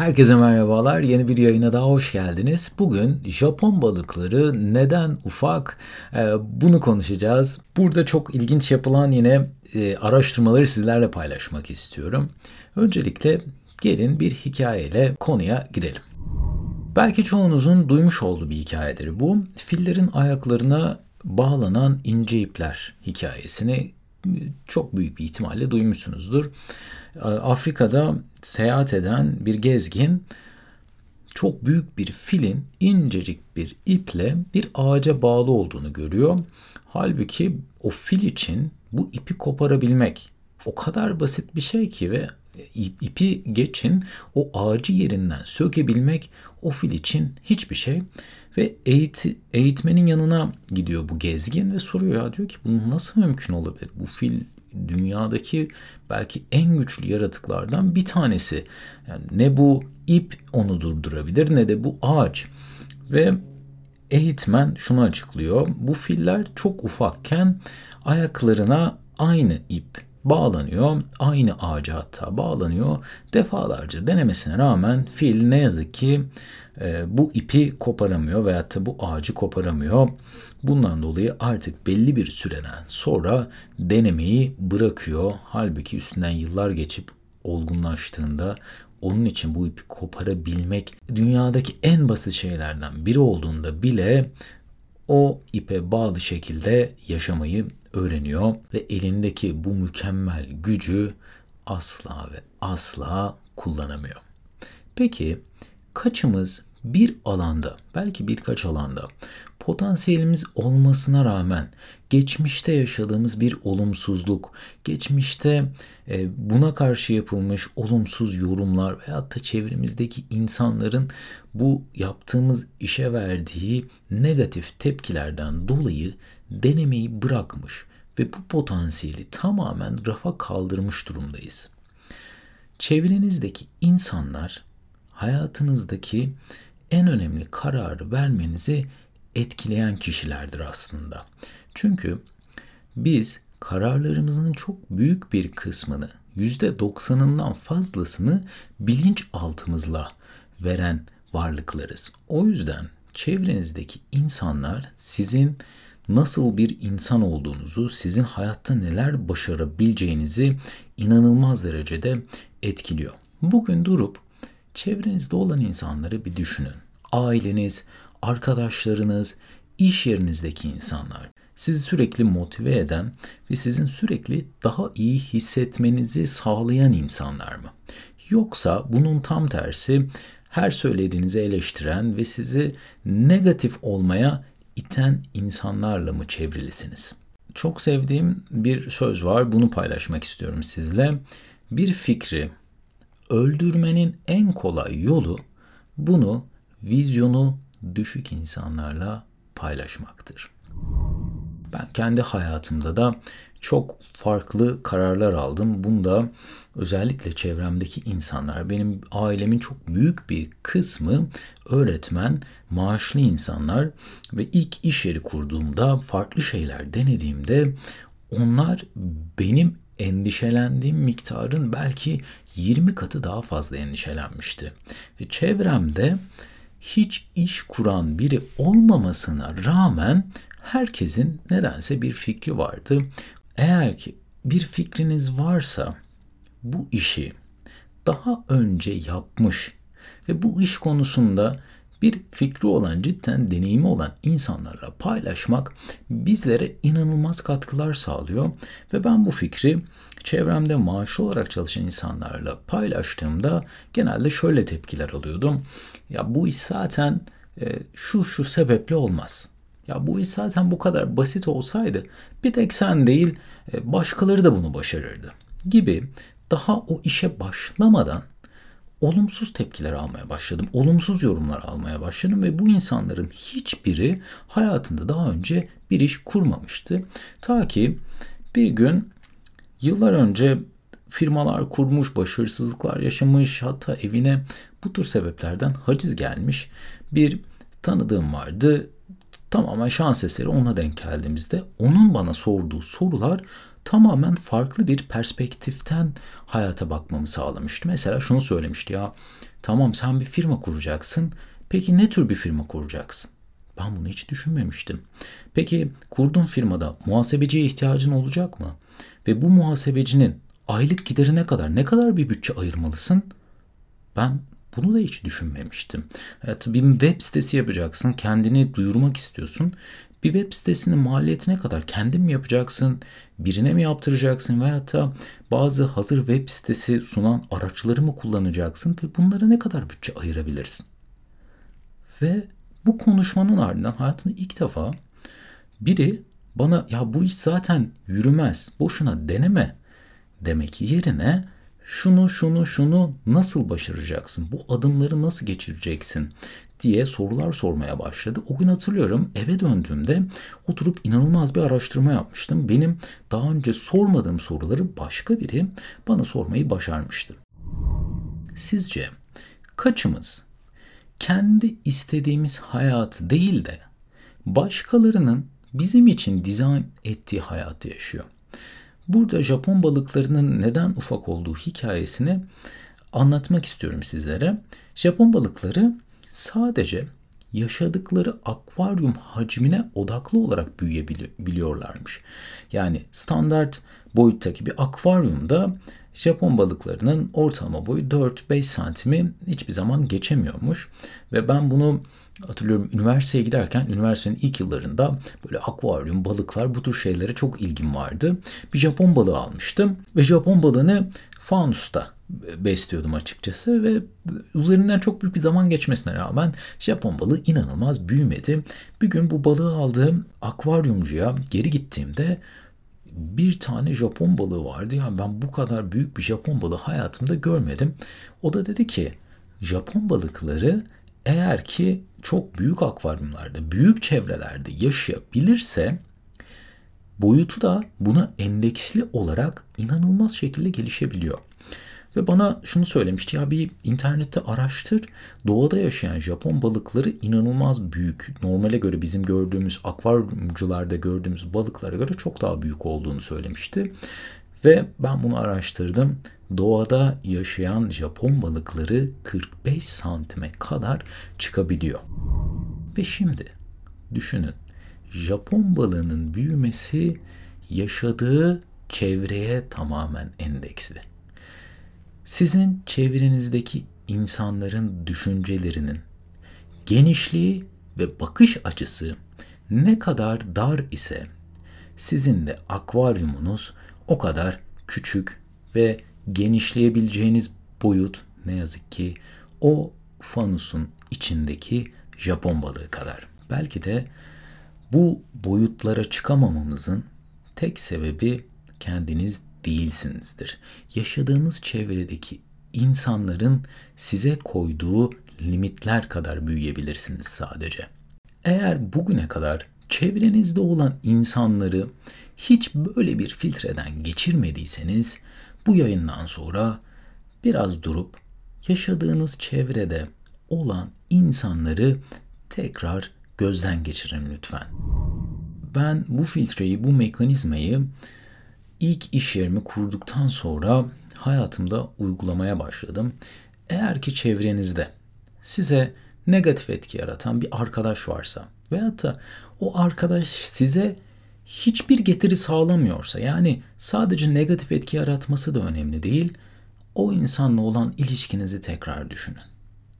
Herkese merhabalar. Yeni bir yayına daha hoş geldiniz. Bugün Japon balıkları neden ufak? Ee, bunu konuşacağız. Burada çok ilginç yapılan yine e, araştırmaları sizlerle paylaşmak istiyorum. Öncelikle gelin bir hikayeyle konuya girelim. Belki çoğunuzun duymuş olduğu bir hikayedir bu. Fillerin ayaklarına bağlanan ince ipler hikayesini çok büyük bir ihtimalle duymuşsunuzdur. Afrika'da seyahat eden bir gezgin çok büyük bir filin incecik bir iple bir ağaca bağlı olduğunu görüyor. Halbuki o fil için bu ipi koparabilmek o kadar basit bir şey ki ve ipi geçin o ağacı yerinden sökebilmek o fil için hiçbir şey. Ve eğit eğitmenin yanına gidiyor bu gezgin ve soruyor ya diyor ki bu nasıl mümkün olabilir? Bu fil dünyadaki belki en güçlü yaratıklardan bir tanesi. Yani ne bu ip onu durdurabilir ne de bu ağaç. Ve eğitmen şunu açıklıyor. Bu filler çok ufakken ayaklarına aynı ip bağlanıyor. Aynı ağaca hatta bağlanıyor. Defalarca denemesine rağmen fil ne yazık ki e, bu ipi koparamıyor veyahut da bu ağacı koparamıyor. Bundan dolayı artık belli bir süreden sonra denemeyi bırakıyor. Halbuki üstünden yıllar geçip olgunlaştığında onun için bu ipi koparabilmek dünyadaki en basit şeylerden biri olduğunda bile o ipe bağlı şekilde yaşamayı öğreniyor ve elindeki bu mükemmel gücü asla ve asla kullanamıyor. Peki kaçımız bir alanda, belki birkaç alanda potansiyelimiz olmasına rağmen geçmişte yaşadığımız bir olumsuzluk, geçmişte e, buna karşı yapılmış olumsuz yorumlar veyahut da çevremizdeki insanların bu yaptığımız işe verdiği negatif tepkilerden dolayı denemeyi bırakmış ve bu potansiyeli tamamen rafa kaldırmış durumdayız. Çevrenizdeki insanlar hayatınızdaki en önemli kararı vermenizi etkileyen kişilerdir aslında. Çünkü biz kararlarımızın çok büyük bir kısmını %90'ından fazlasını bilinçaltımızla veren varlıklarız. O yüzden çevrenizdeki insanlar sizin nasıl bir insan olduğunuzu, sizin hayatta neler başarabileceğinizi inanılmaz derecede etkiliyor. Bugün durup çevrenizde olan insanları bir düşünün. Aileniz, arkadaşlarınız, iş yerinizdeki insanlar sizi sürekli motive eden ve sizin sürekli daha iyi hissetmenizi sağlayan insanlar mı? Yoksa bunun tam tersi her söylediğinizi eleştiren ve sizi negatif olmaya iten insanlarla mı çevrilisiniz? Çok sevdiğim bir söz var. Bunu paylaşmak istiyorum sizle. Bir fikri öldürmenin en kolay yolu bunu vizyonu düşük insanlarla paylaşmaktır. Ben kendi hayatımda da çok farklı kararlar aldım. Bunda özellikle çevremdeki insanlar, benim ailemin çok büyük bir kısmı öğretmen, maaşlı insanlar ve ilk iş yeri kurduğumda farklı şeyler denediğimde onlar benim endişelendiğim miktarın belki 20 katı daha fazla endişelenmişti. Ve çevremde hiç iş kuran biri olmamasına rağmen herkesin nedense bir fikri vardı. Eğer ki bir fikriniz varsa bu işi daha önce yapmış ve bu iş konusunda bir fikri olan, cidden deneyimi olan insanlarla paylaşmak bizlere inanılmaz katkılar sağlıyor. Ve ben bu fikri çevremde maaşı olarak çalışan insanlarla paylaştığımda genelde şöyle tepkiler alıyordum. Ya bu iş zaten e, şu şu sebeple olmaz. Ya bu iş zaten bu kadar basit olsaydı bir tek sen değil e, başkaları da bunu başarırdı gibi daha o işe başlamadan olumsuz tepkiler almaya başladım. Olumsuz yorumlar almaya başladım ve bu insanların hiçbiri hayatında daha önce bir iş kurmamıştı. Ta ki bir gün yıllar önce firmalar kurmuş, başarısızlıklar yaşamış, hatta evine bu tür sebeplerden haciz gelmiş bir tanıdığım vardı. Tamamen şans eseri ona denk geldiğimizde onun bana sorduğu sorular tamamen farklı bir perspektiften hayata bakmamı sağlamıştı. Mesela şunu söylemişti ya tamam sen bir firma kuracaksın. Peki ne tür bir firma kuracaksın? Ben bunu hiç düşünmemiştim. Peki kurduğun firmada muhasebeciye ihtiyacın olacak mı? Ve bu muhasebecinin aylık giderine kadar ne kadar bir bütçe ayırmalısın? Ben bunu da hiç düşünmemiştim. Evet, bir web sitesi yapacaksın, kendini duyurmak istiyorsun. Bir web sitesinin maliyetine kadar kendin mi yapacaksın, birine mi yaptıracaksın veyahut da bazı hazır web sitesi sunan araçları mı kullanacaksın ve bunlara ne kadar bütçe ayırabilirsin? Ve bu konuşmanın ardından hayatımda ilk defa biri bana ya bu iş zaten yürümez, boşuna deneme demek yerine şunu şunu şunu nasıl başaracaksın? Bu adımları nasıl geçireceksin? diye sorular sormaya başladı. O gün hatırlıyorum eve döndüğümde oturup inanılmaz bir araştırma yapmıştım. Benim daha önce sormadığım soruları başka biri bana sormayı başarmıştı. Sizce kaçımız kendi istediğimiz hayatı değil de başkalarının bizim için dizayn ettiği hayatı yaşıyor? Burada Japon balıklarının neden ufak olduğu hikayesini anlatmak istiyorum sizlere. Japon balıkları sadece yaşadıkları akvaryum hacmine odaklı olarak büyüyebiliyorlarmış. Yani standart boyuttaki bir akvaryumda Japon balıklarının ortalama boyu 4-5 santimi hiçbir zaman geçemiyormuş. Ve ben bunu hatırlıyorum üniversiteye giderken üniversitenin ilk yıllarında böyle akvaryum, balıklar bu tür şeylere çok ilgim vardı. Bir Japon balığı almıştım ve Japon balığını fanusta besliyordum açıkçası ve üzerinden çok büyük bir zaman geçmesine rağmen Japon balığı inanılmaz büyümedi. Bir gün bu balığı aldığım akvaryumcuya geri gittiğimde bir tane Japon balığı vardı. Yani ben bu kadar büyük bir Japon balığı hayatımda görmedim. O da dedi ki Japon balıkları eğer ki çok büyük akvaryumlarda, büyük çevrelerde yaşayabilirse boyutu da buna endeksli olarak inanılmaz şekilde gelişebiliyor. Ve bana şunu söylemişti ya bir internette araştır. Doğada yaşayan Japon balıkları inanılmaz büyük. Normale göre bizim gördüğümüz akvaryumcularda gördüğümüz balıklara göre çok daha büyük olduğunu söylemişti. Ve ben bunu araştırdım. Doğada yaşayan Japon balıkları 45 santime kadar çıkabiliyor. Ve şimdi düşünün. Japon balığının büyümesi yaşadığı çevreye tamamen endeksli. Sizin çevrenizdeki insanların düşüncelerinin genişliği ve bakış açısı ne kadar dar ise sizin de akvaryumunuz o kadar küçük ve genişleyebileceğiniz boyut ne yazık ki o fanusun içindeki Japon balığı kadar. Belki de bu boyutlara çıkamamamızın tek sebebi kendiniz değilsinizdir. Yaşadığınız çevredeki insanların size koyduğu limitler kadar büyüyebilirsiniz sadece. Eğer bugüne kadar çevrenizde olan insanları hiç böyle bir filtreden geçirmediyseniz bu yayından sonra biraz durup yaşadığınız çevrede olan insanları tekrar gözden geçirin lütfen. Ben bu filtreyi, bu mekanizmayı ilk iş yerimi kurduktan sonra hayatımda uygulamaya başladım. Eğer ki çevrenizde size negatif etki yaratan bir arkadaş varsa veyahut da o arkadaş size hiçbir getiri sağlamıyorsa yani sadece negatif etki yaratması da önemli değil. O insanla olan ilişkinizi tekrar düşünün.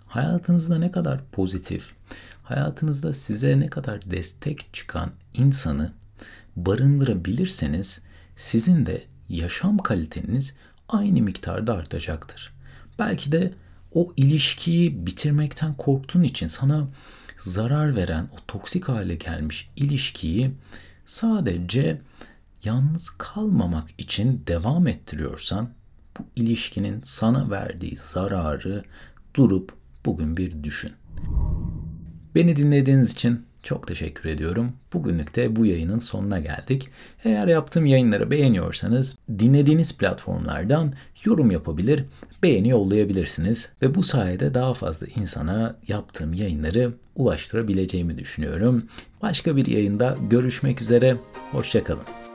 Hayatınızda ne kadar pozitif, hayatınızda size ne kadar destek çıkan insanı barındırabilirseniz sizin de yaşam kaliteniz aynı miktarda artacaktır. Belki de o ilişkiyi bitirmekten korktuğun için sana zarar veren o toksik hale gelmiş ilişkiyi sadece yalnız kalmamak için devam ettiriyorsan bu ilişkinin sana verdiği zararı durup bugün bir düşün. Beni dinlediğiniz için çok teşekkür ediyorum. Bugünlük de bu yayının sonuna geldik. Eğer yaptığım yayınları beğeniyorsanız dinlediğiniz platformlardan yorum yapabilir, beğeni yollayabilirsiniz ve bu sayede daha fazla insana yaptığım yayınları ulaştırabileceğimi düşünüyorum. Başka bir yayında görüşmek üzere, hoşçakalın.